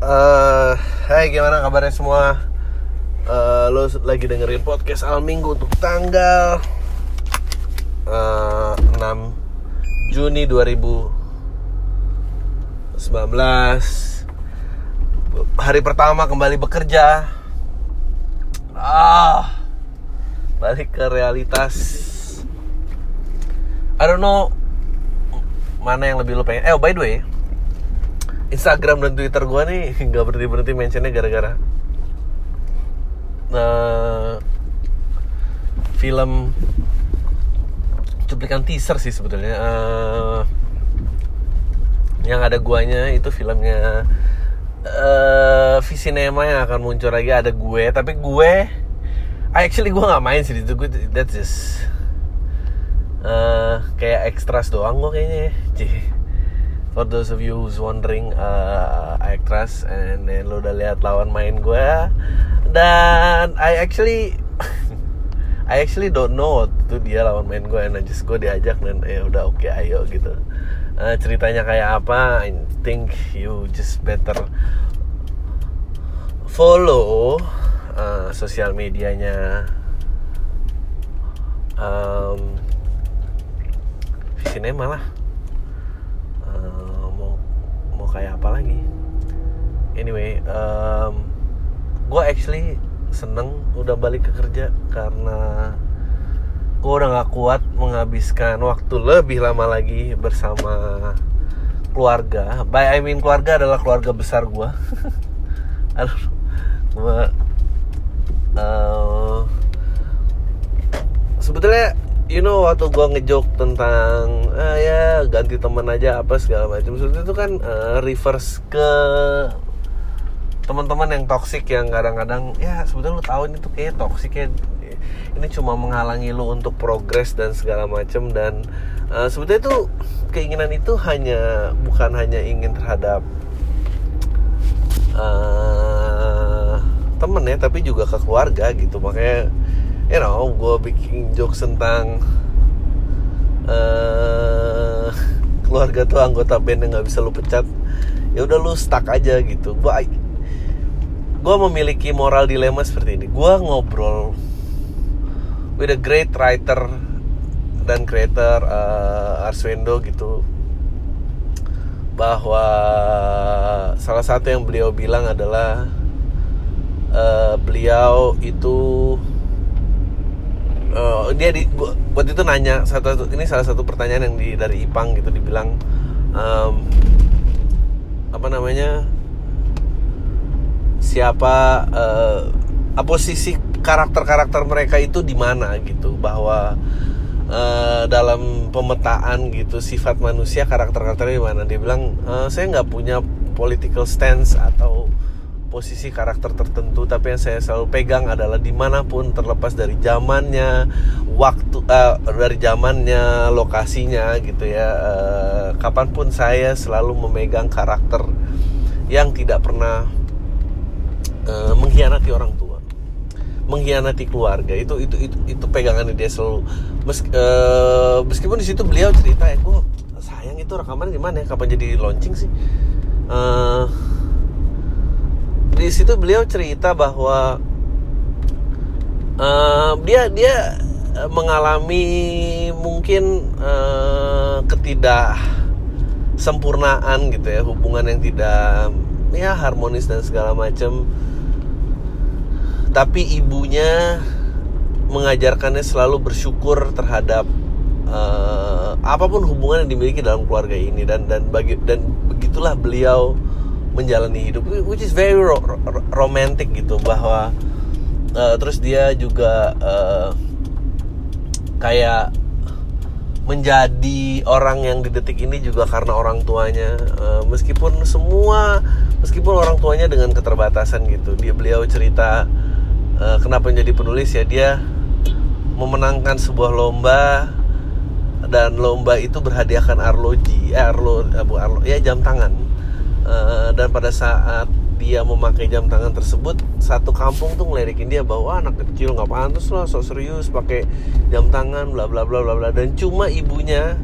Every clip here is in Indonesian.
Eh, Hai gimana kabarnya semua? Eh, lo lagi dengerin podcast Al Minggu untuk tanggal eh, 6 Juni 2019 Hari pertama kembali bekerja. Ah Balik ke realitas. I don't know Mana yang lebih lo pengen. Eh oh, by the way Instagram dan Twitter gue nih nggak berhenti berhenti mentionnya gara-gara nah, film cuplikan teaser sih sebetulnya Eh, yang ada guanya itu filmnya eh Visinema yang akan muncul lagi ada gue tapi gue I actually gue nggak main sih di situ gue that's just eh, kayak extras doang gue kayaknya ya. Cih for those of you who's wondering uh, actress and then lo udah lihat lawan main gue dan I actually I actually don't know itu dia lawan main gue and I just gue diajak dan ya udah oke ayo gitu. Uh, ceritanya kayak apa? I think you just better follow uh, sosial medianya. Um, Cinema lah kayak apa lagi? Anyway um, gue actually seneng udah balik ke kerja karena gue udah gak kuat menghabiskan waktu lebih lama lagi bersama keluarga. By I mean keluarga adalah keluarga besar gue aduh gue eh, sebetulnya you know waktu gue ngejok tentang ah ya ganti teman aja apa segala macam. Sebetulnya itu kan eh, reverse ke teman-teman yang toksik yang kadang-kadang ya sebetulnya lu tahu ini tuh kayak toksik ya. Ini cuma menghalangi lu untuk progres dan segala macam. Dan eh, sebetulnya itu keinginan itu hanya bukan hanya ingin terhadap eh temen ya tapi juga ke keluarga gitu. Makanya you know gue bikin jokes tentang eh keluarga tuh anggota band yang nggak bisa lu pecat. Ya udah lu stuck aja gitu. Gue gue memiliki moral dilema seperti ini. Gue ngobrol with a great writer dan creator eh, Arswendo gitu bahwa salah satu yang beliau bilang adalah eh, beliau itu eh, dia di gua, waktu itu nanya satu ini salah satu pertanyaan yang di dari Ipang gitu dibilang em, apa namanya siapa apa posisi karakter-karakter mereka itu di mana gitu bahwa eh, dalam pemetaan gitu sifat manusia karakter-karakternya di mana. Dia bilang "Eh, saya nggak punya political stance atau posisi karakter tertentu tapi yang saya selalu pegang adalah di mana pun terlepas dari zamannya waktu eh, dari zamannya lokasinya gitu ya. Eh, kapan pun saya selalu memegang karakter yang tidak pernah eh, mengkhianati orang tua mengkhianati keluarga. Itu itu itu, itu pegangannya dia selalu. Eh, meskipun di situ beliau cerita ya sayang itu rekaman di mana ya? Kapan jadi launching sih? Eh, di situ beliau cerita bahwa eh, dia dia eh, mengalami mungkin eh, ketidak sempurnaan gitu ya hubungan yang tidak ya harmonis dan segala macam tapi ibunya mengajarkannya selalu bersyukur terhadap eh, apa pun hubungan yang dimiliki dalam keluarga ini dan dan bagi dan begitulah beliau menjalani hidup which is very ro- ro- romantic gitu bahwa eh, terus dia juga eh, kayak menjadi orang yang di detik ini juga karena orang tuanya. Eh, meskipun semua meskipun orang tuanya dengan keterbatasan gitu. Dia beliau cerita eh, kenapa menjadi penulis ya dia memenangkan sebuah lomba dan lomba itu berhadiahkan arloji eh, arlo eh, bukan arlo ya jam tangan Eh, dan pada saat dia memakai jam tangan tersebut satu kampung tuh ngeledekin dia bahwa anak kecil nggak pantas lah sok serius pakai jam tangan bla bla bla bla bla. Dan cuma ibunya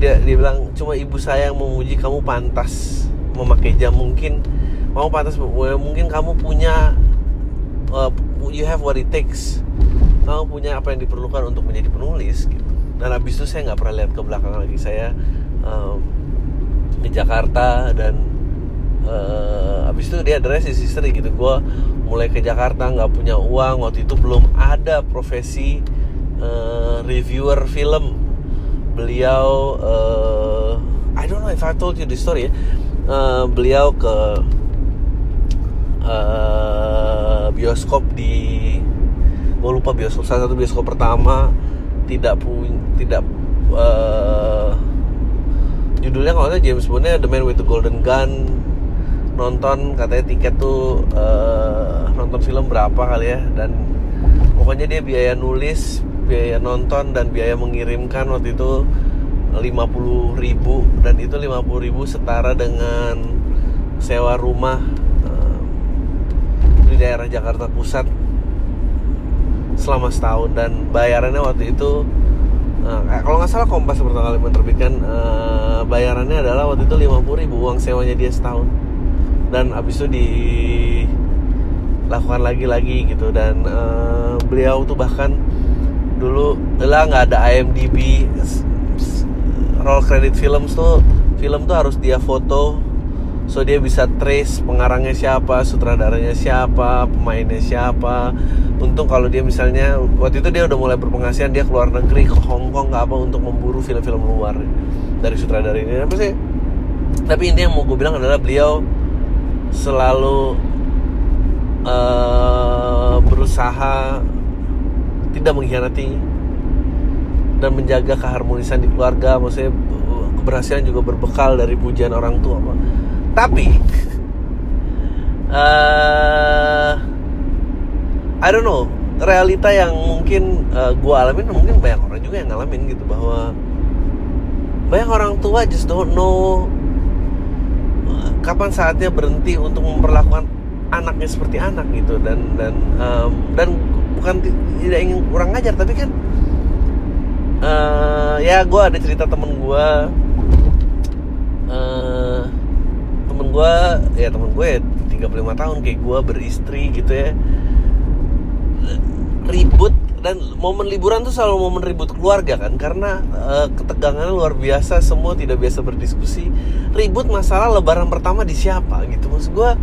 dia dia bilang cuma ibu saya yang memuji kamu pantas memakai jam mungkin kamu pantas mungkin kamu punya uh, you have what it takes. Kamu punya apa yang diperlukan untuk menjadi penulis gitu. Dan habis itu saya nggak pernah lihat ke belakang lagi. Saya um, di Jakarta dan uh, habis itu dia address is history gitu gue mulai ke Jakarta nggak punya uang. Waktu itu belum ada profesi uh, reviewer film. Beliau uh, I don't know if I told you the story ya. Uh, beliau ke uh, bioskop di gue lupa bioskop salah satu bioskop pertama. Tidak punya tidak uh, judulnya kalau James Bondnya The Man with the Golden Gun nonton katanya tiket tuh uh, nonton film berapa kali ya dan pokoknya dia biaya nulis biaya nonton dan biaya mengirimkan waktu itu 50 ribu dan itu 50 ribu setara dengan sewa rumah uh, di daerah Jakarta Pusat selama setahun dan bayarannya waktu itu uh, kalau nggak salah Kompas pertama kali menerbitkan uh, bayarannya adalah waktu itu 50 ribu uang sewanya dia setahun dan abis itu dilakukan lagi-lagi gitu. Dan uh, beliau tuh bahkan dulu lah nggak ada IMDb roll credit film tuh film tuh harus dia foto so dia bisa trace pengarangnya siapa sutradaranya siapa pemainnya siapa. Untung kalau dia misalnya waktu itu dia udah mulai berpenghasilan dia keluar negeri ke Hong Kong nggak apa untuk memburu film-film luar dari sutradara ini apa sih tapi intinya yang mau gue bilang adalah beliau selalu uh, berusaha tidak mengkhianati dan menjaga keharmonisan di keluarga. Maksudnya keberhasilan juga berbekal dari pujian orang tua tapi uh, I don't know realita yang mungkin uh, eh, gue alamin mungkin banyak orang juga yang ngalamin gitu bahwa banyak orang tua just don't know kapan saatnya berhenti untuk memperlakukan anaknya seperti anak gitu. Dan dan um, dan bukan tidak ingin kurang ngajar tapi kan uh, ya gue ada cerita temen gue uh, temen gue ya temen gue ya 35 tahun kayak gue beristri gitu ya. Ribut dan momen liburan tuh selalu momen ribut keluarga kan karena uh, ketegangannya luar biasa semua tidak biasa berdiskusi. Ribut masalah lebaran pertama di siapa gitu. Maksud gue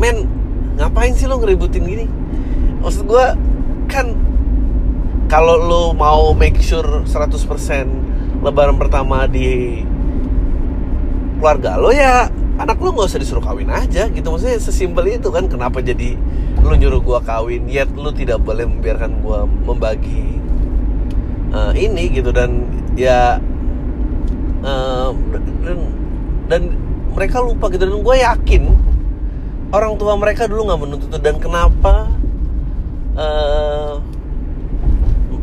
men ngapain sih lo ngeributin gini? Maksud gue kan kalau lo mau make sure 100% lebaran pertama di keluarga lo ya anak lo nggak usah disuruh kawin aja gitu. Maksudnya sesimpel itu kan kenapa jadi lo nyuruh gue kawin yet lo tidak boleh membiarkan gue membagi uh, ini gitu. Dan ya uh, dan, dan mereka lupa gitu. Dan gue yakin orang tua mereka dulu nggak menuntut dan kenapa uh,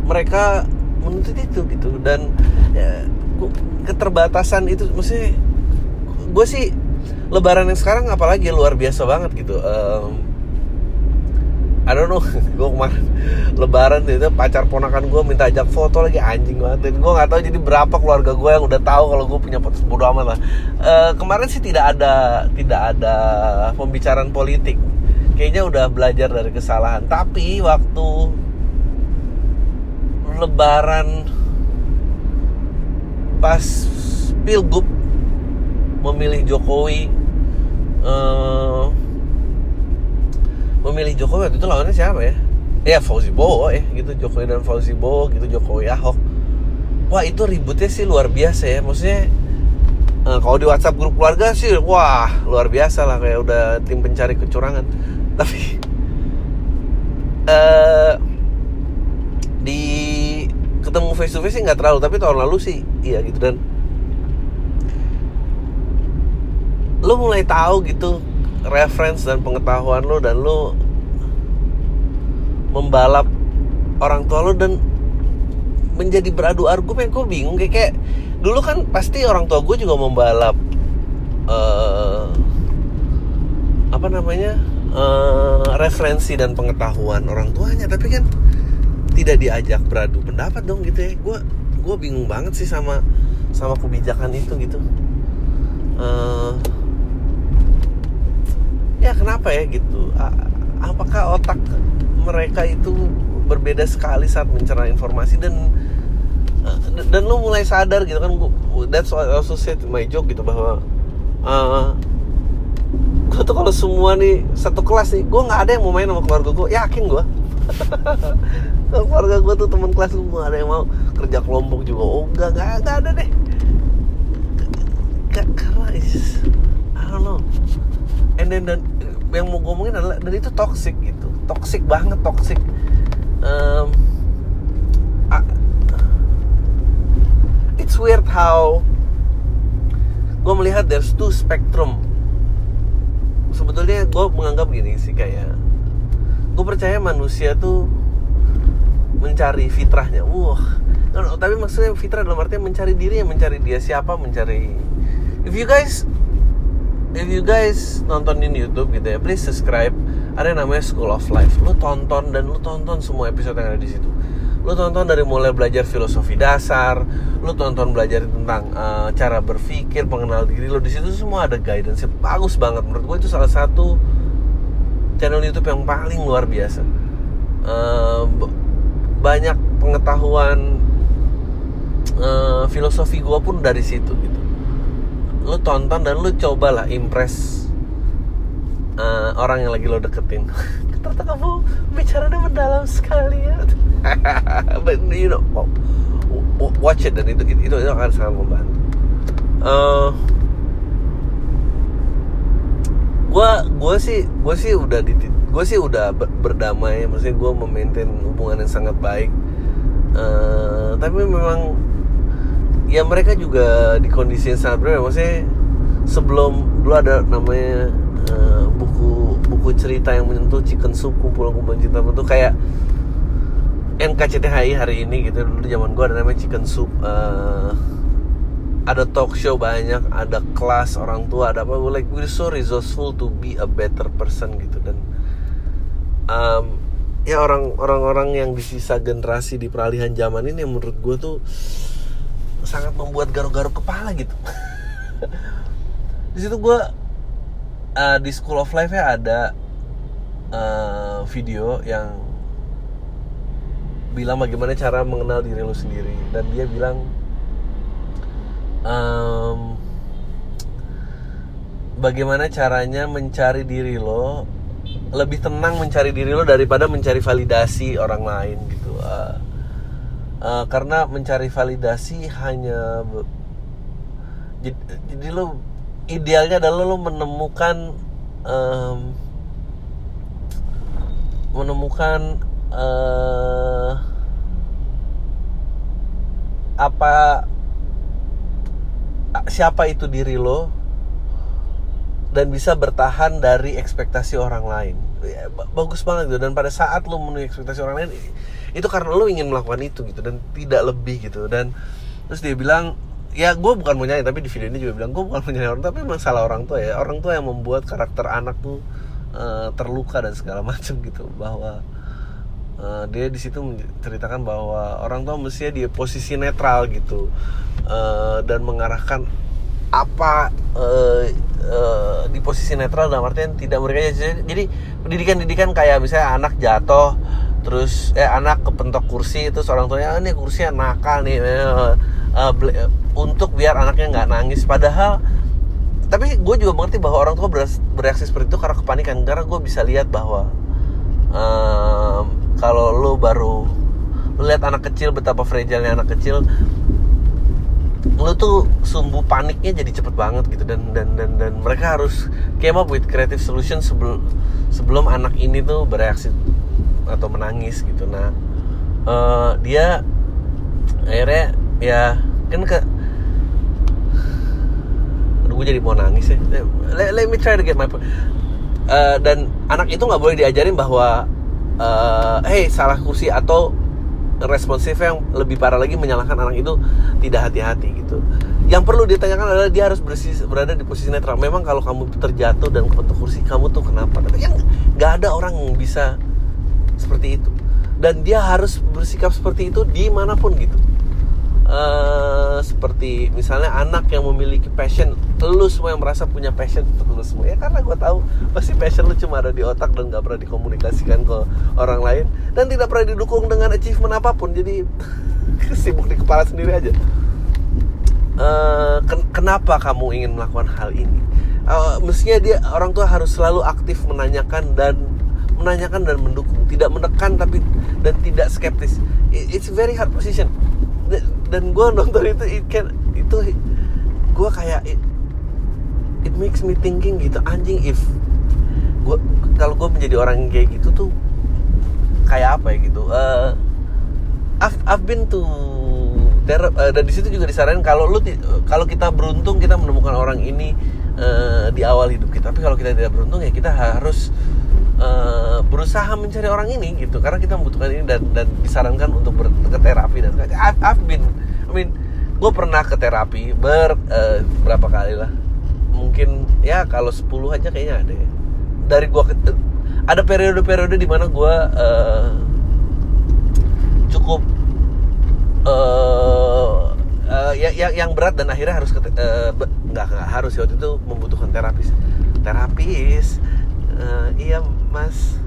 mereka menuntut itu gitu. Dan ya, keterbatasan itu maksudnya gue sih lebaran yang sekarang apalagi luar biasa banget gitu um, I don't know gue kemarin lebaran itu pacar ponakan gue minta ajak foto lagi anjing banget. Dan gue nggak tahu jadi berapa keluarga gue yang udah tahu kalau gue punya foto bodo amat lah. Uh, kemarin sih tidak ada tidak ada pembicaraan politik. Kayaknya udah belajar dari kesalahan. Tapi waktu lebaran pas pilgub memilih Jokowi uh, memilih Jokowi itu lawannya siapa ya? Ya Fauzi Bowo ya gitu. Jokowi dan Fauzi Bowo gitu. Jokowi Ahok. Wah itu ributnya sih luar biasa ya. Maksudnya uh, kalau di WhatsApp grup keluarga sih wah luar biasa lah kayak udah tim pencari kecurangan. Tapi uh, di ketemu face to face sih nggak terlalu tapi tahun lalu sih iya gitu. Dan lo mulai tahu gitu reference dan pengetahuan lo dan lo membalap orang tua lo dan menjadi beradu argumen. Gue bingung kayak, kayak dulu kan pasti orang tua gue juga membalap uh, apa namanya uh, referensi dan pengetahuan orang tuanya. Tapi kan tidak diajak beradu pendapat dong gitu ya. Gue gue bingung banget sih sama sama kebijakan itu gitu. Uh, ya kenapa ya gitu apakah otak mereka itu berbeda sekali saat mencerna informasi dan dan lo mulai sadar gitu kan that's what I also said my joke gitu bahwa uh, gue tuh kalau semua nih satu kelas nih gue nggak ada yang mau main sama keluarga gue yakin gue keluarga gue tuh teman kelas semua ada yang mau kerja kelompok juga oh enggak enggak, enggak ada deh karena is I don't know and then dan yang mau ngomongin adalah dan itu toxic gitu. Toxic banget toxic. Um, it's weird how gue melihat there's two spectrum. Sebetulnya gue menganggap gini sih kayak gue percaya manusia tuh mencari fitrahnya. Wah no, tapi maksudnya fitrah dalam artinya mencari diri mencari dia siapa mencari if you guys if you guys nonton di YouTube gitu ya please subscribe. Ada yang namanya School of Life. Lu tonton dan lu tonton semua episode yang ada di situ. Lu tonton dari mulai belajar filosofi dasar lu tonton belajar tentang uh, cara berpikir pengenal diri lu. Di situ semua ada guidance bagus banget. Menurut gue itu salah satu channel YouTube yang paling luar biasa. Uh, banyak pengetahuan uh, filosofi gue pun dari situ gitu lu tonton dan lu cobalah impress uh, orang yang lagi lo deketin. Ternyata kamu bicaranya mendalam sekali ya. But you know watch it dan itu itu, itu akan sangat membantu. Uh, gua gua sih gua sih udah di gue sih udah berdamai maksudnya gue memaintain hubungan yang sangat baik. Uh, tapi memang ya mereka juga di kondisi yang sangat berbeda maksudnya sebelum dulu ada namanya uh, buku buku cerita yang menyentuh chicken soup kumpulan kumpulan cinta. Itu kayak NKCTHI hari ini gitu. Dulu zaman gue ada namanya Chicken Soup uh, ada talk show banyak ada kelas orang tua ada apa. Like we're so resourceful to be a better person gitu. Dan um, ya orang orang-orang yang di sisa generasi di peralihan zaman ini menurut gue tuh sangat membuat garuk-garuk kepala gitu. Di situ gue uh, di School of Life ya ada uh, video yang bilang bagaimana cara mengenal diri lo sendiri. Dan dia bilang um, bagaimana caranya mencari diri lo lebih tenang mencari diri lo daripada mencari validasi orang lain gitu. Uh, uh, karena mencari validasi hanya jadi, jadi lo idealnya adalah lo menemukan um, menemukan uh, apa siapa itu diri lo dan bisa bertahan dari ekspektasi orang lain. Ya, bagus banget gitu. Dan pada saat lo memenuhi ekspektasi orang lain itu karena lo ingin melakukan itu gitu dan tidak lebih gitu. Dan terus dia bilang ya gue bukan mau nyanyi tapi di video ini juga bilang gue bukan mau nyanyi orang tapi masalah orang tua ya. Orang tua yang membuat karakter anak tuh uh, terluka dan segala macam gitu. Bahwa uh, dia di situ menceritakan bahwa orang tua mestinya di posisi netral gitu uh, dan mengarahkan apa uh, uh, di posisi netral dalam artian tidak mereka. Jadi pendidikan-pendidikan kayak misalnya anak jatuh terus eh anak kepentok kursi itu seorang tuanya ah, ini kursinya nakal nih. Uh, uh, untuk biar anaknya nggak nangis. Padahal tapi gue juga mengerti bahwa orang tua bereaksi seperti itu karena kepanikan. Karena gue bisa lihat bahwa um, kalau lu baru lu lihat anak kecil betapa fragile anak kecil lu tuh sumbu paniknya jadi cepet banget gitu. Dan dan dan dan mereka harus came up with creative solution sebelum sebelum anak ini tuh bereaksi atau menangis gitu nah uh, dia akhirnya ya kan ke Aduh, gue jadi mau nangis ya let, let me try to get my uh, dan anak itu nggak boleh diajarin bahwa uh, hey salah kursi atau responsif yang lebih parah lagi menyalahkan anak itu tidak hati-hati gitu. Yang perlu ditanyakan adalah dia harus bersih, berada di posisi netral. Memang kalau kamu terjatuh dan kepentuk kursi, kamu tuh kenapa? Tapi yang nggak ada orang yang bisa seperti itu. Dan dia harus bersikap seperti itu di mana pun gitu. uh, seperti misalnya anak yang memiliki passion lu semua yang merasa punya passion untuk lu semua ya karena gue tahu pasti passion lu cuma ada di otak dan gak pernah dikomunikasikan ke orang lain dan tidak pernah didukung dengan achievement apa pun jadi sibuk di kepala sendiri aja uh, ken kenapa kamu ingin melakukan hal ini uh, mestinya dia orang tua harus selalu aktif menanyakan dan menanyakan dan mendukung tidak menekan tapi dan tidak skeptis. It's very hard position. Dan gue nonton itu it can, itu gue kayak it, it makes me thinking gitu anjing if gue kalau gue menjadi orang kayak gitu tuh kayak apa ya gitu uh, I've, I've been to there, uh, dan di situ juga disarankan kalau lu kalau kita beruntung kita menemukan orang ini uh, di awal hidup kita. Tapi kalau kita tidak beruntung ya kita harus uh, berusaha mencari orang ini gitu. Karena kita membutuhkan ini dan dan disarankan untuk ber, ke terapi dan I've, I've been I mean gue pernah ke terapi ber uh, berapa kali lah. Mungkin ya kalau 10 aja kayaknya ada ya. Dari gue ada periode-periode di mana gue uh, cukup uh, uh, ya, ya, yang berat dan akhirnya harus ke, uh, nggak nggak harus ya. Waktu itu membutuhkan terapis. Terapis uh, iya mas.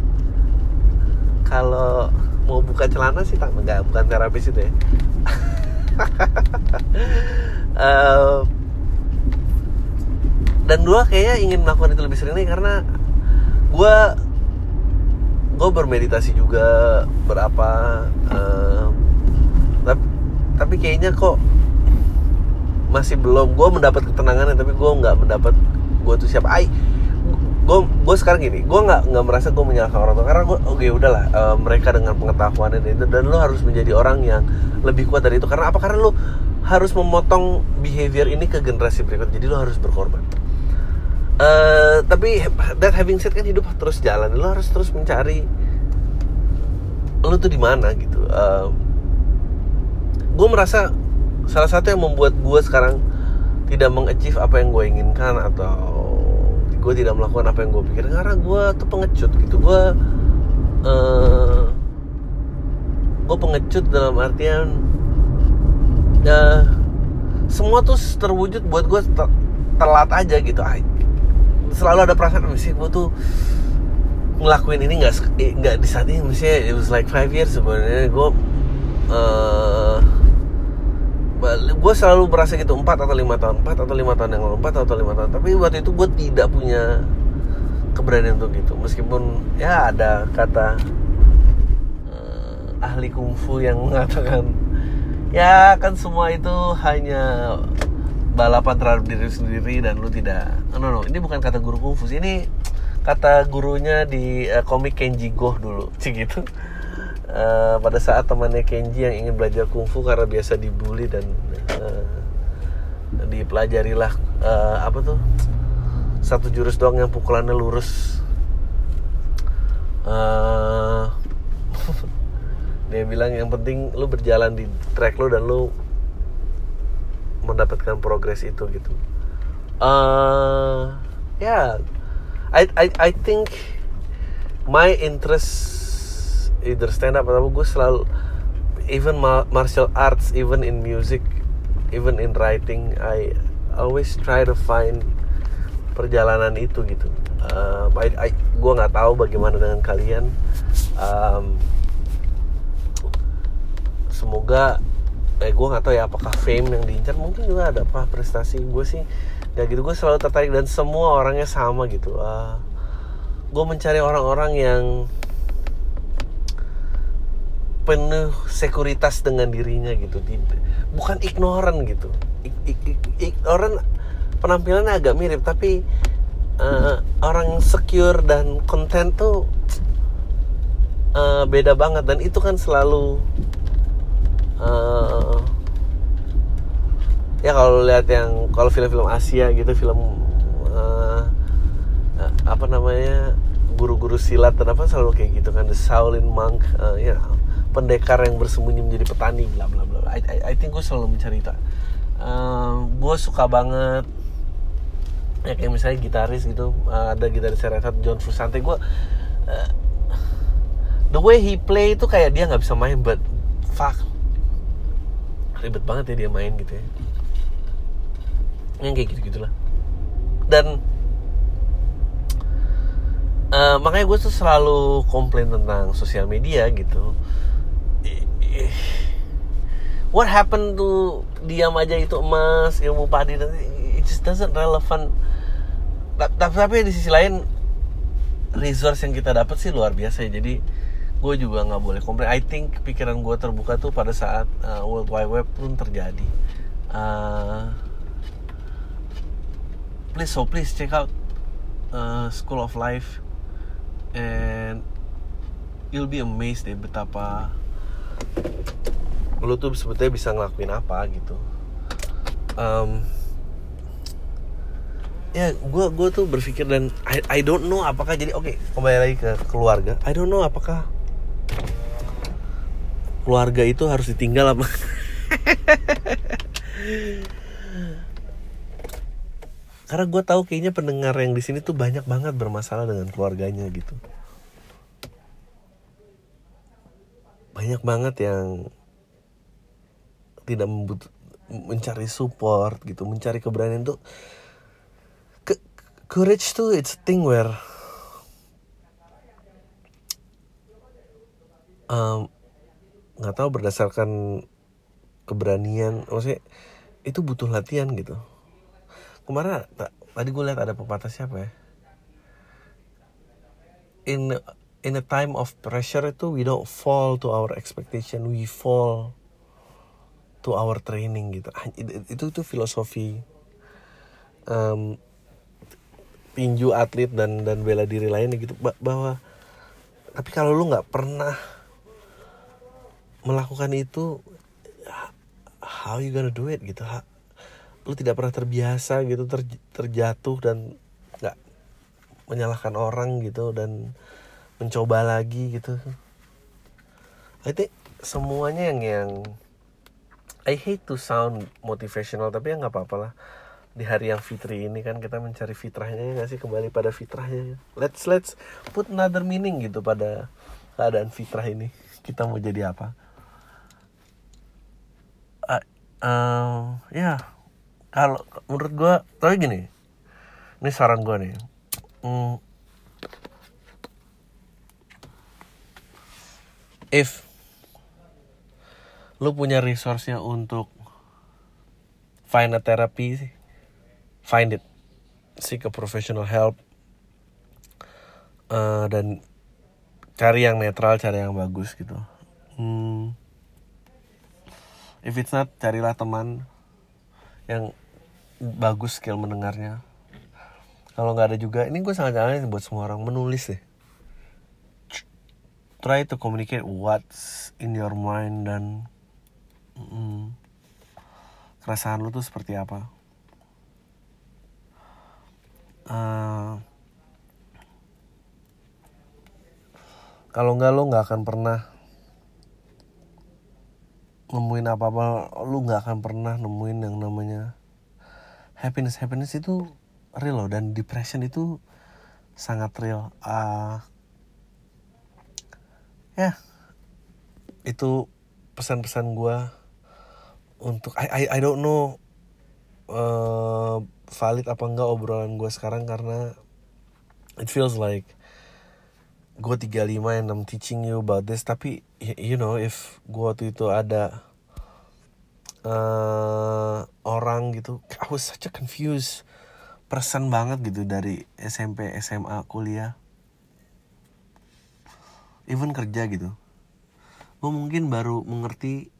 Kalau mau buka celana sih tak enggak bukan terapis itu ya. Uh, dan dua kayaknya ingin melakukan itu lebih sering nih karena gue gue bermeditasi juga berapa uh, tapi, tapi kayaknya kok masih belum. Gue mendapat ketenangan tapi gue nggak mendapat gue tuh siapa. Ay gue gue sekarang gini gue nggak nggak merasa gue menyalahkan orang tua karena gue oke okay, udahlah uh, mereka dengan pengetahuan dan itu dan lo harus menjadi orang yang lebih kuat dari itu. Karena apa? Karena lo harus memotong behavior ini ke generasi berikut jadi lo harus berkorban. Uh, tapi that having said kan hidup terus jalan lo harus terus mencari lo tuh di mana gitu. Uh, gue merasa salah satu yang membuat gue sekarang tidak mengachieve apa yang gue inginkan atau gue tidak melakukan apa yang gue pikir. Karena gue tuh pengecut gitu. Gue uh, gue pengecut dalam artian ya semua tuh terwujud buat gue ter telat aja gitu. Selalu ada perasaan misalnya gue tuh ngelakuin ini nggak nggak di saat ini. Misalnya it was like five years sebenarnya. Gue uh, gue selalu berasa gitu empat atau lima tahun empat atau lima tahun yang lalu empat atau lima tahun. Tapi waktu itu gue tidak punya keberanian untuk gitu. Meskipun ya ada kata uh, ahli kungfu yang mengatakan ya kan semua itu hanya balapan terhadap diri sendiri dan lu tidak. No no ini bukan kata guru kungfu ini kata gurunya di uh, komik Kenji Go dulu. Sih gitu uh, pada saat temannya Kenji yang ingin belajar kungfu karena biasa dibully dan uh, dipelajarilah uh, apa tuh satu jurus doang yang pukulannya lurus uh, dia bilang yang penting lu berjalan di track lu dan lu mendapatkan progres itu gitu uh, ya yeah. I I I think my interest either stand up atau gue selalu even martial arts even in music even in writing I always try to find perjalanan itu gitu. Um, I, I, gue nggak tahu bagaimana dengan kalian. Um, semoga eh gue nggak tahu ya apakah fame yang diincar mungkin juga ada apa prestasi gue sih ya gitu. Gue selalu tertarik dan semua orangnya sama gitu. Uh, gue mencari orang-orang yang penuh sekuritas dengan dirinya gitu. Bukan ignoran gitu. Ignoran penampilannya agak mirip tapi uh, orang secure dan konten tuh uh, beda banget. Dan itu kan selalu uh, ya kalau lihat yang kalau film-film Asia gitu film uh, apa namanya guru-guru silat dan apa selalu kayak gitu kan. The Shaolin monk uh, ya pendekar yang bersembunyi menjadi petani bla bla bla. I, I, I think gue selalu mencari itu uh, gue suka banget ya kayak misalnya gitaris gitu uh, ada gitaris Hot John Frusciante. Gue uh, the way he play itu kayak dia nggak bisa main but fuck ribet banget ya dia main gitu ya. Yang kayak gitu gitulah dan uh, makanya gue tuh selalu komplain tentang sosial media gitu what happened to diam aja itu emas ilmu padi nanti it just doesn't relevant. Tapi di sisi lain resource yang kita dapat sih luar biasa ya. Jadi gue juga nggak boleh komplain. I think pikiran gue terbuka tuh pada saat uh, World Wide Web pun terjadi. Uh, please so please check out uh, School of Life and you'll be amazed deh betapa lu tuh sebetulnya bisa ngelakuin apa gitu. Um, ya gue gue tuh berpikir dan I, I don't know apakah jadi oke okay, kembali lagi ke keluarga. I don't know apakah keluarga itu harus ditinggal apa karena gue tahu kayaknya pendengar yang di sini tuh banyak banget bermasalah dengan keluarganya gitu. Banyak banget yang tidak membut mencari support gitu mencari keberanian tuh courage tuh it's a thing where um, nggak tahu berdasarkan keberanian maksudnya itu butuh latihan gitu. Kemarin tadi gue lihat ada pepatah siapa ya? In in a time of pressure itu we don't fall to our expectation we fall to our training gitu. Itu itu filosofi um, tinju atlet dan dan bela diri lainnya gitu. Bahwa tapi kalau lu nggak pernah melakukan itu how you gonna do it gitu? Lu tidak pernah terbiasa gitu ter, terjatuh dan nggak menyalahkan orang gitu dan mencoba lagi gitu. I think semuanya yang yang I hate to sound motivational tapi ya nggak apa-apa lah. Di hari yang fitri ini kan kita mencari fitrahnya ya nggak sih? Kembali pada fitrahnya. Let's let's put another meaning gitu pada keadaan fitrah ini. Kita mau jadi apa? Uh, uh, ya kalau menurut gue tapi gini ini saran gue nih. Hmm, if lu punya resource-nya untuk find a therapy find it. Seek a professional help. Uh, dan cari yang netral cari yang bagus gitu. Hmm, if it's not carilah teman yang bagus skill mendengarnya. Kalau nggak ada juga ini gue sangat nyaranin buat semua orang menulis deh. Try to communicate what's in your mind dan mm, keresahan lu tuh seperti apa? Uh, kalau nggak lo nggak akan pernah nemuin apa apa lo nggak akan pernah nemuin yang namanya happiness. Happiness itu real loh dan depression itu sangat real. Uh, ya itu pesan-pesan gue untuk I, I I don't know uh, valid apa enggak obrolan gue sekarang karena it feels like gue 35 and I'm teaching you about this. Tapi you know if gue waktu itu ada uh, orang gitu I was such a confused person banget gitu dari SMP SMA kuliah. Even kerja gitu. Gue mungkin baru mengerti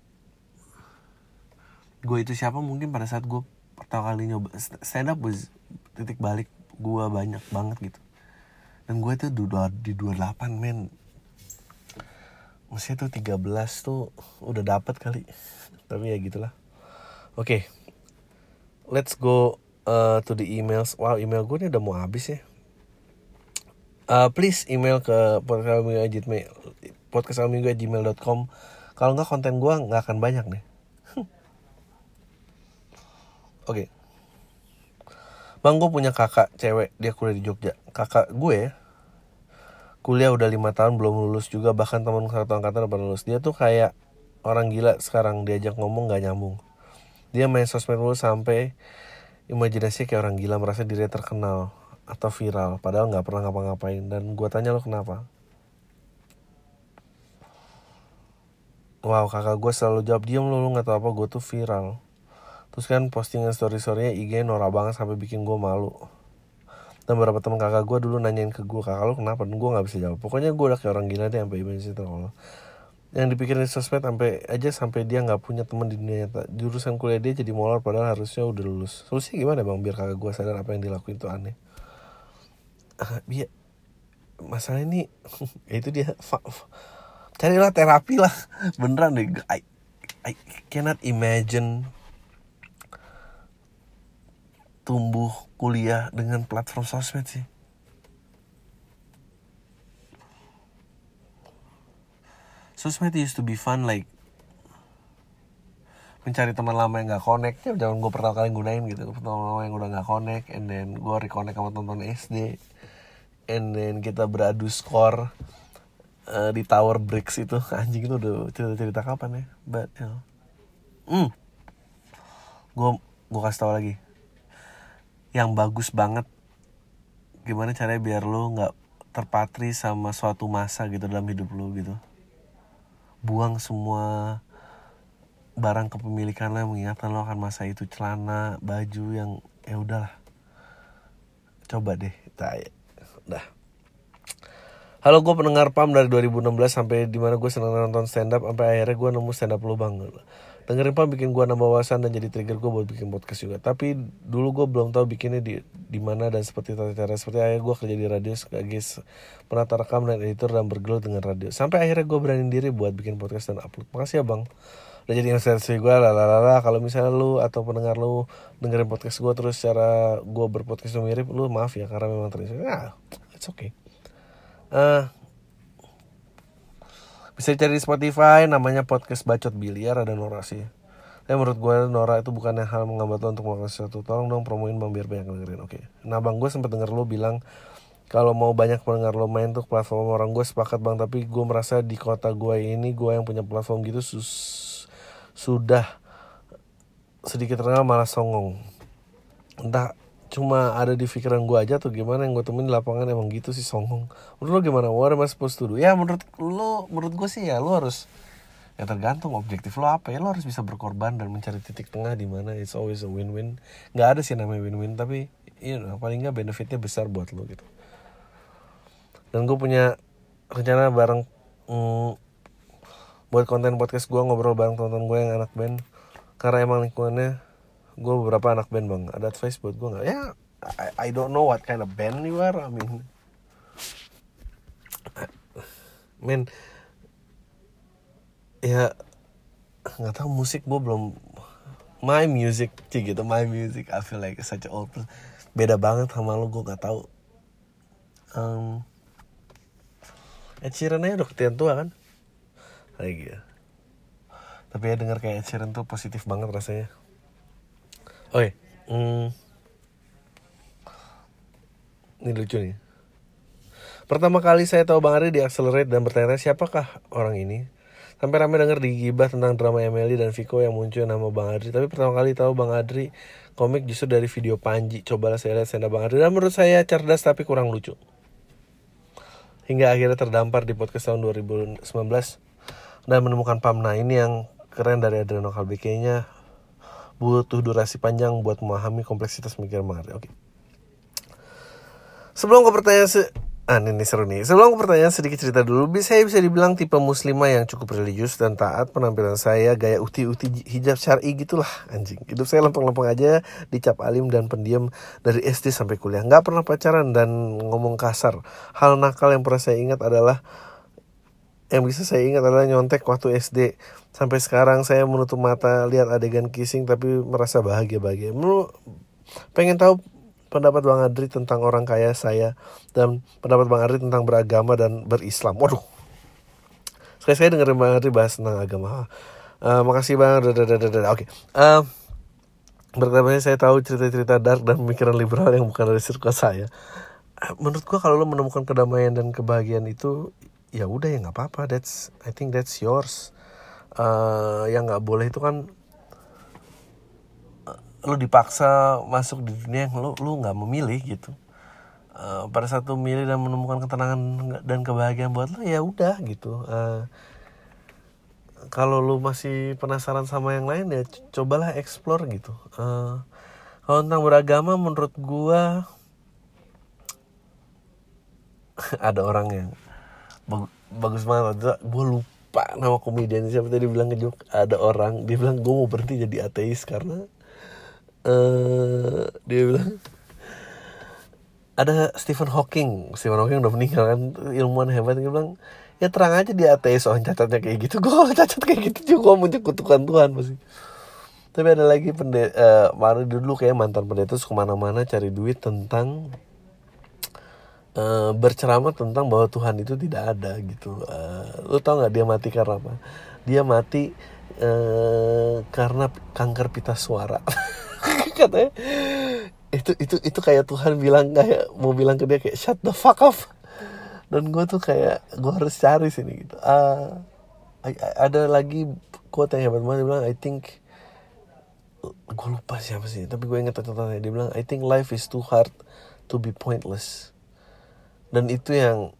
gue itu siapa mungkin pada saat gue pertama kali nyoba stand up was titik balik gue banyak banget gitu. Dan gue tuh di 28 men. Maksudnya tuh 13 tuh udah dapat kali. Tapi ya gitulah. Oke. Okay. let's go uh, to the emails. Wow email gue ini udah mau habis ya. Uh, please email ke podcastalminggu@gmail.com kalau nggak konten gue nggak akan banyak nih Oke. Okay. Bang gue punya kakak cewek dia kuliah di Jogja. Kakak gue kuliah udah lima tahun belum lulus juga bahkan teman satu angkatan udah lulus. Dia tuh kayak orang gila sekarang diajak ngomong gak nyambung dia main sosmed mulu sampai imajinasi kayak orang gila merasa dirinya terkenal atau viral padahal nggak pernah ngapa-ngapain dan gue tanya lo kenapa wow kakak gue selalu jawab diam lo lo nggak tahu apa gue tuh viral terus kan postingan story storynya IG norak banget sampai bikin gue malu. Dan beberapa teman kakak gue dulu nanyain ke gue kakak lo kenapa? Dan gue nggak bisa jawab. Pokoknya gue udah kayak orang gila deh sampai imajinasi terkenal yang dipikirin sosmed sampai aja sampai dia nggak punya teman di dunia nyata. Jurusan kuliah dia jadi molor padahal harusnya udah lulus. Solusi gimana bang? Biar kakak gue sadar apa yang dilakuin tuh aneh. Biar masalah ini itu dia. Carilah terapi lah. Beneran deh. I, I cannot imagine tumbuh kuliah dengan platform sosmed sih. Sosmed used to be fun like mencari teman lama yang gak connect. Ya jangan gue pertama kali gunain gitu. Teman lama yang udah gak connect and then gue reconnect sama teman SD and then kita beradu skor uh, di Tower Bricks itu. Anjing itu udah cerita-cerita kapan ya? But you know. hmm. Gue gue kasih tau lagi yang bagus banget. Gimana caranya biar lo nggak terpatri sama suatu masa gitu dalam hidup lo gitu. Buang semua barang kepemilikan lo mengingatkan lo akan masa itu. Celana baju yang ya udahlah. Coba deh tak dah. Halo gue pendengar PAM dari 2016 sampai di mana gue seneng nonton stand up sampai akhirnya gue nemu stand up lu bang dengerin PAM bikin gue nambah wawasan dan jadi trigger gue buat bikin podcast juga. Tapi dulu gue belum tahu bikinnya di di mana dan seperti tata cara seperti ayah gue kerja di radio sebagai penata rekam dan editor dan bergelut dengan radio. Sampai akhirnya gue berani diri buat bikin podcast dan upload. Makasih ya bang. Udah jadi inspirasi gue lah lah lah kalau misalnya lu atau pendengar lu dengerin podcast gue terus cara gue berpodcast mirip lu maaf ya karena memang terinspirasi. Ah it's okay. Uh, bisa cari di Spotify namanya podcast bacot biliar ada Nora sih. Tapi menurut gue Nora itu bukan hal menghambat lo untuk melakukan sesuatu. Tolong dong promoin bang biar banyak dengerin oke. Okay. nah bang gue sempet denger lo bilang kalau mau banyak pendengar lo main tuh platform orang gue sepakat bang. Tapi gue merasa di kota gue ini gue yang punya platform gitu sus sudah sedikit terkenal malah songong. Entah cuma ada di pikiran gue aja tuh gimana yang gue temuin di lapangan emang gitu sih songong. Menurut lo gimana? I supposed to do? Ya menurut lo menurut gue sih ya lo harus ya tergantung objektif lo apa ya lo harus bisa berkorban dan mencari titik tengah di mana it's always a win-win. Nggak ada sih namanya win-win tapi you know, paling nggak benefitnya besar buat lo gitu. Dan gue punya rencana bareng mm, buat konten podcast gue ngobrol bareng teman-teman gue yang anak band. Karena emang lingkungannya gue beberapa anak band bang. Ada advice buat gue nggak? Ya I, I don't know what kind of band you are I mean. Men ya nggak tahu musik gue belum my music sih gitu my music I feel like such old beda banget sama lo gue nggak tahu. Um, Ed Sheeran aja udah ketian tua kan? Lagi ya. Tapi ya denger kayak Ed Sheeran tuh positif banget rasanya oke hmm. ini lucu nih. Pertama kali saya tahu Bang Ari di Accelerate dan bertanya siapakah orang ini? Sampai ramai denger di gibah tentang drama Emily dan Viko yang muncul nama Bang Adri. Tapi pertama kali tahu Bang Adri komik justru dari video Panji. Cobalah saya lihat stand Bang Adri. Dan menurut saya cerdas tapi kurang lucu. Hingga akhirnya terdampar di podcast tahun 2019 dan menemukan Pamna ini yang keren dari Adriano Kalbi kayaknya butuh durasi panjang buat memahami kompleksitas pemikiran Mari. Oke. Sebelum ke pertanyaan se Ah, ini seru nih. Sebelum ke pertanyaan sedikit cerita dulu. Saya bisa dibilang tipe muslimah yang cukup religius dan taat. Penampilan saya gaya uti-uti hijab syari gitulah anjing. Hidup saya lempeng-lempeng aja, dicap alim dan pendiam dari SD sampai kuliah. Nggak pernah pacaran dan ngomong kasar. Hal nakal yang pernah saya ingat adalah yang bisa saya ingat adalah nyontek waktu SD sampai sekarang saya menutup mata lihat adegan kissing tapi merasa bahagia bahagia Menurut, pengen tahu pendapat Bang Adri tentang orang kaya saya dan pendapat Bang Adri tentang beragama dan berislam. Waduh. Sekali saya dengerin Bang Adri bahas tentang agama. Uh, makasih Bang. Oke. Okay. uh, Bertanya saya tahu cerita-cerita dark dan pemikiran liberal yang bukan dari sirkus saya. Menurut gua kalau lo menemukan kedamaian dan kebahagiaan itu ya udah ya nggak apa-apa. That's I think that's yours. Uh, yang nggak boleh itu kan uh, lu dipaksa masuk di dunia yang lu lu nggak memilih gitu. Uh, pada saat lu milih dan menemukan ketenangan dan kebahagiaan buat lu ya udah gitu. Uh, kalau lu masih penasaran sama yang lain ya cobalah explore gitu. Uh, kalau tentang beragama menurut gua ada orang yang bagus banget. Gue lupa nama komedian siapa. Tadi bilang ngejok ada orang. Dia bilang gue mau berhenti jadi ateis karena uh, dia bilang ada Stephen Hawking. Stephen Hawking udah meninggal kan ilmuwan hebat. Dia bilang ya terang aja dia ateis orang cacatnya kayak gitu. Gue cacat kayak gitu juga mau kutukan Tuhan pasti. Tapi ada lagi pendeta uh, dulu kayak mantan pendeta terus ke mana-mana cari duit tentang uh, berceramah tentang bahwa Tuhan itu tidak ada gitu. Uh, lu tau nggak dia mati karena apa? Dia mati uh, karena kanker pita suara. Katanya itu itu itu kayak Tuhan bilang kayak mau bilang ke dia kayak shut the fuck up. Dan gue tuh kayak gue harus cari sini gitu. Uh, ada lagi quote yang hebat banget dia bilang I think gue lupa siapa sih tapi gue inget tentang dia bilang I think life is too hard to be pointless dan itu yang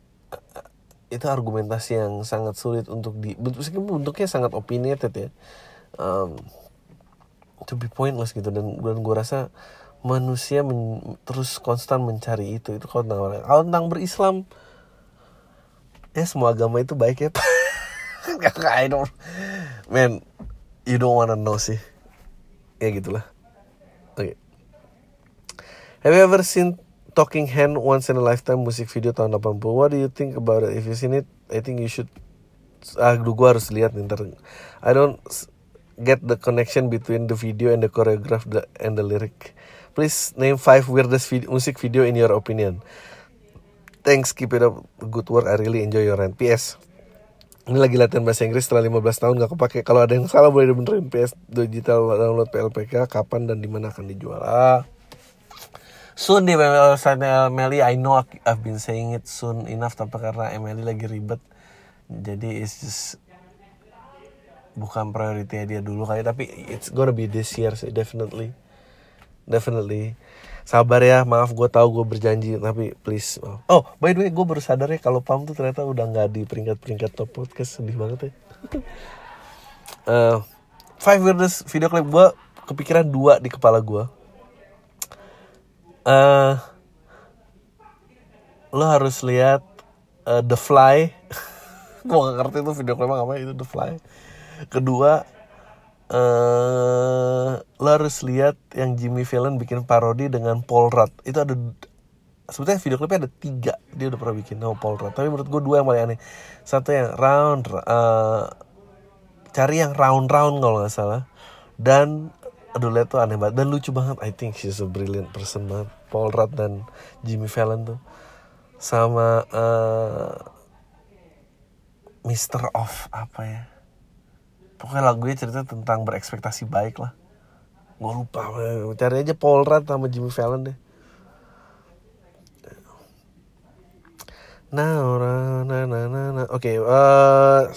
itu argumentasi yang sangat sulit untuk di meskipun bentuknya sangat opinionated ya. Um, to be pointless gitu. Dan dan gue rasa manusia men, terus konstan mencari itu. Itu kalau tentang kalau tentang berislam ya semua agama itu baik ya. I don't man you don't wanna know sih. Ya gitulah. Oke. Okay. have you ever seen Talking Hand Once in a Lifetime musik video tahun 80 What do you think about it? If you seen it, I think you should Ah, gue harus lihat nih ntar. I don't get the connection between the video and the choreograph the, and the lyric. Please name five weirdest video, music video in your opinion. Thanks, keep it up. Good work, I really enjoy your rant. PS ini lagi latihan bahasa Inggris setelah 15 tahun gak kepake. Kalau ada yang salah boleh dibenerin PS digital download PLPK Kapan dan di mana akan dijual. Ah soon di website Emily I know I've been saying it soon enough tapi karena Emily lagi ribet jadi it's just bukan priority dia dulu kali tapi it's gonna be this year sih definitely. Definitely. Sabar ya maaf gue tahu gue berjanji tapi please oh by the way gue baru sadar ya kalau Pam tuh ternyata udah nggak di peringkat peringkat top podcast sedih banget ya. Uh, five weirdest video clip gue kepikiran dua di kepala gue uh, lo harus lihat uh, The Fly. Gue gak ngerti itu video klip apa itu The Fly. Kedua uh, lo harus lihat yang Jimmy Fallon bikin parodi dengan Paul Rudd. Itu ada sebetulnya video klipnya ada tiga. Dia udah pernah bikin sama Paul Rudd. Tapi menurut gue dua yang paling aneh. Satu yang round uh, cari yang round round kalau nggak salah. Dan aduh lihat tuh aneh banget. Dan lucu banget I think she's a brilliant person banget. Paul Rudd dan Jimmy Fallon tuh. Sama uh, Mister Off apa ya? Pokoknya lagunya cerita tentang berekspektasi baik lah. Gue lupa cari aja Paul Rudd sama Jimmy Fallon deh. Nah, nah, nah, nah, nah. Oke, okay, uh,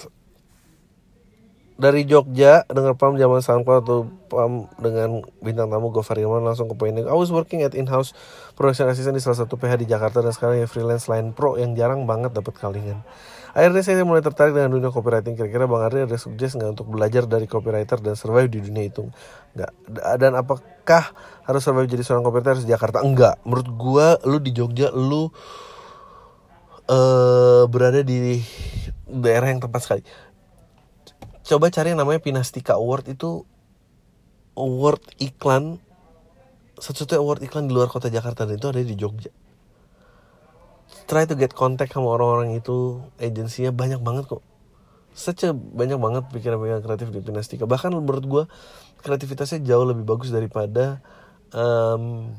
dari Jogja dengar pam zaman SoundCloud atau pam dengan bintang tamu Gofar Ilman langsung ke poinnya. I was working at in-house production assistant di salah satu PH di Jakarta dan sekarang ya freelance line pro yang jarang banget dapat kalingan. Akhirnya saya mulai tertarik dengan dunia copywriting. Kira-kira Bang Ardi ada suggest nggak untuk belajar dari copywriter dan survive di dunia itu? Nggak. Dan apakah harus survive jadi seorang copywriter di Jakarta? Enggak. Menurut gua, lu di Jogja, lu uh, berada di daerah yang tepat sekali coba cari yang namanya Pinastika Award itu award iklan satu-satunya award iklan di luar kota Jakarta dan itu ada di Jogja. Try to get contact sama orang-orang itu agensinya banyak banget kok. Saja banyak banget pikiran-pikiran kreatif di Pinastika. Bahkan menurut gue kreativitasnya jauh lebih bagus daripada um,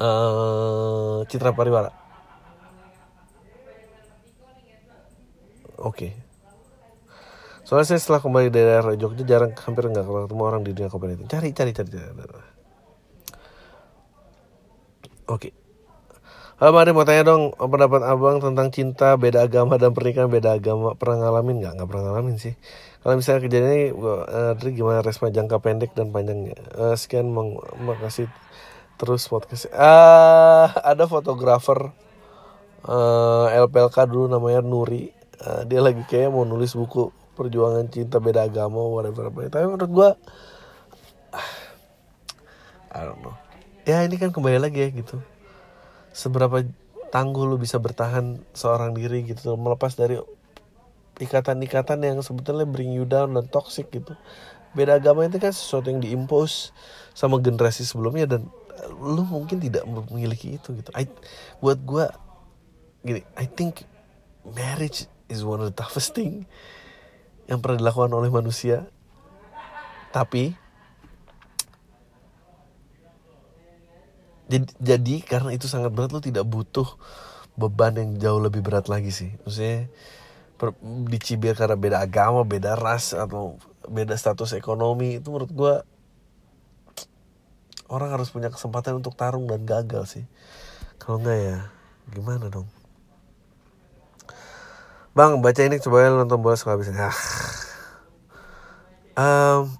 uh, Citra Pariwara. Oke. okay. Soalnya saya setelah kembali dari daerah Jogja jarang hampir nggak ketemu orang di dunia kopi itu. Cari, cari, cari, cari. Oke. Okay. Halo Mari mau tanya dong pendapat abang tentang cinta beda agama dan pernikahan beda agama pernah ngalamin nggak? Nggak pernah ngalamin sih. kalau misalnya kejadian ini uh, gimana resma jangka pendek dan panjangnya uh, sekian meng makasih terus podcast uh, ada fotografer uh, LPLK dulu namanya Nuri uh, dia lagi kayak mau nulis buku perjuangan cinta beda agama whatever apa. Tapi menurut gue I don't know. Ya ini kan kembali lagi ya gitu. Seberapa tangguh lu bisa bertahan seorang diri gitu. Melepas dari ikatan-ikatan yang sebetulnya bring you down dan toxic gitu. Beda agama itu kan sesuatu yang diimpose sama generasi sebelumnya dan lu mungkin tidak memiliki itu gitu. I, buat gue gini I think marriage is one of the toughest thing yang pernah dilakukan oleh manusia tapi jadi, jadi karena itu sangat berat lu tidak butuh beban yang jauh lebih berat lagi sih maksudnya per, dicibir karena beda agama, beda ras atau beda status ekonomi itu menurut gue orang harus punya kesempatan untuk tarung dan gagal sih. Kalau enggak ya gimana dong? Bang, baca ini coba nonton bola sekali habis Ah. Um,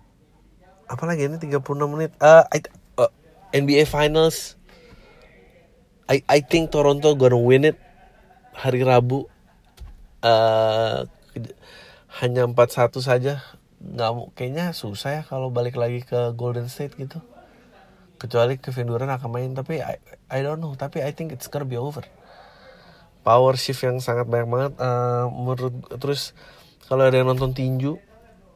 apalagi ini? 36 menit. Uh, I, uh, NBA Finals. I I think Toronto gonna win it hari Rabu. Uh, hanya 4-1 saja. Nggak kayaknya susah ya kalau balik lagi ke Golden State gitu. Kecuali Kevin Durant akan main tapi I, I don't know. Tapi I think it's gonna be over power shift yang sangat banyak banget. Uh, menurut terus kalau ada yang nonton tinju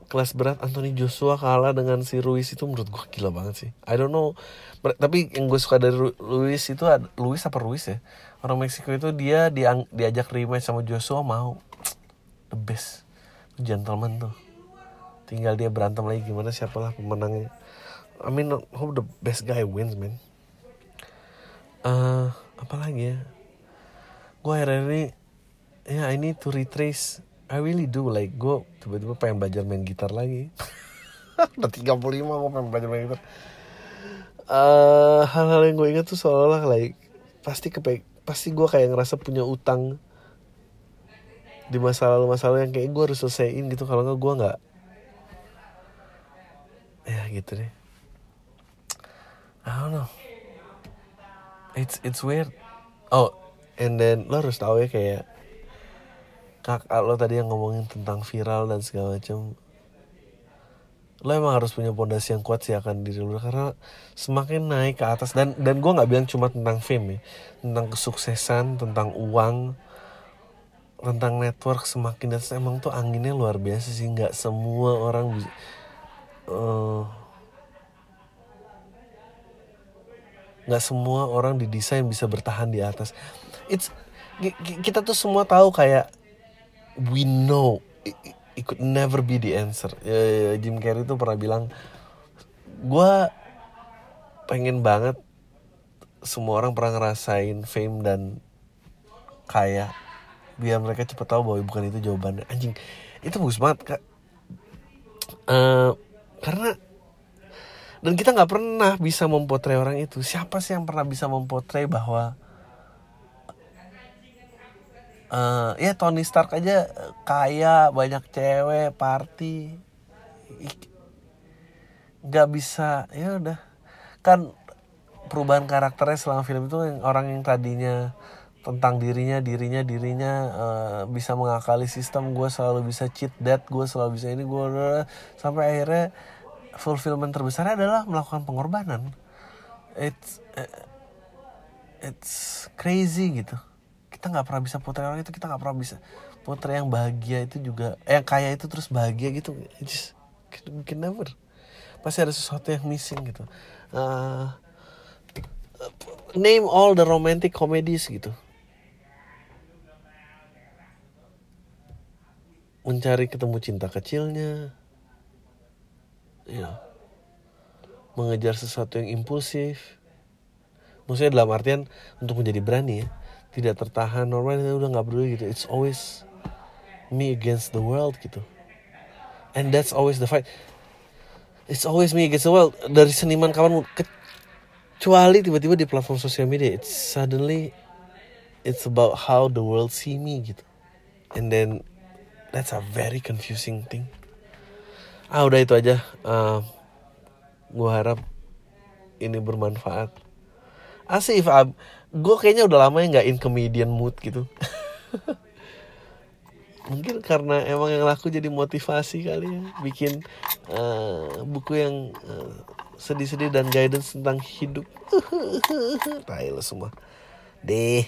kelas berat Anthony Joshua kalah dengan si Ruiz itu menurut gue gila banget sih. I don't know. Tapi yang gue suka dari Ruiz itu Luis apa Ruiz ya? Orang Meksiko itu dia diang, diajak rematch sama Joshua mau. The best. Gentleman tuh. Tinggal dia berantem lagi gimana siapalah pemenangnya. I mean hope the best guy wins man. Uh, apa lagi ya gue akhir ini ya yeah, I need to retrace. I really do like gue tiba-tiba pengen belajar main gitar lagi. Udah 35 gue pengen belajar main gitar. Uh, hal-hal yang gue ingat tuh seolah-olah like pasti kepe pasti gue kayak ngerasa punya utang di masa lalu masa lalu yang kayak gue harus selesaiin gitu. Kalau nggak gue nggak. Ya gitu deh. I don't know. It's it's weird. Oh and then lo harus tahu ya kayak kakak lo tadi yang ngomongin tentang viral dan segala macam lo emang harus punya pondasi yang kuat sih akan diri lo. Karena semakin naik ke atas dan dan gue nggak bilang cuma tentang fame ya tentang kesuksesan tentang uang tentang network semakin atas emang tuh anginnya luar biasa sih. Nggak semua orang bisa uh, nggak semua orang didesain bisa bertahan di atas it's kita tuh semua tahu kayak we know it could never be the answer. Uh, Jim Carrey tuh pernah bilang gue pengen banget semua orang pernah ngerasain fame dan kaya. Biar mereka cepet tahu bahwa bukan itu jawabannya. Anjing itu bagus banget kak. Uh, karena dan kita nggak pernah bisa mempotret orang itu. Siapa sih yang pernah bisa mempotret bahwa uh, ya Tony Stark aja kaya banyak cewek party. Nggak bisa ya udah. Kan perubahan karakternya selama film itu yang orang yang tadinya tentang dirinya dirinya dirinya uh, bisa mengakali sistem gue selalu bisa cheat dead gue selalu bisa ini gue sampai akhirnya fulfillment terbesar adalah melakukan pengorbanan. It's uh, it's crazy gitu kita nggak pernah bisa putra orang itu kita nggak pernah bisa putra yang bahagia itu juga eh yang kaya itu terus bahagia gitu. Just can never. Pasti ada sesuatu yang missing gitu. Uh, name all the romantic comedies gitu. Mencari ketemu cinta kecilnya. Ya. Mengejar sesuatu yang impulsif. Maksudnya dalam artian untuk menjadi berani ya tidak tertahan normal udah nggak peduli gitu. It's always me against the world gitu. And that's always the fight. It's always me against the world. Dari seniman kawan kecuali tiba-tiba di platform sosial media it's suddenly it's about how the world see me gitu. And then that's a very confusing thing. Ah udah itu aja. Uh, gue harap ini bermanfaat. Asif ab gue kayaknya udah lama ya nggak in comedian mood gitu mungkin karena emang yang laku jadi motivasi kali ya bikin uh, buku yang uh, sedih-sedih dan guidance tentang hidup. Tai semua. Deh.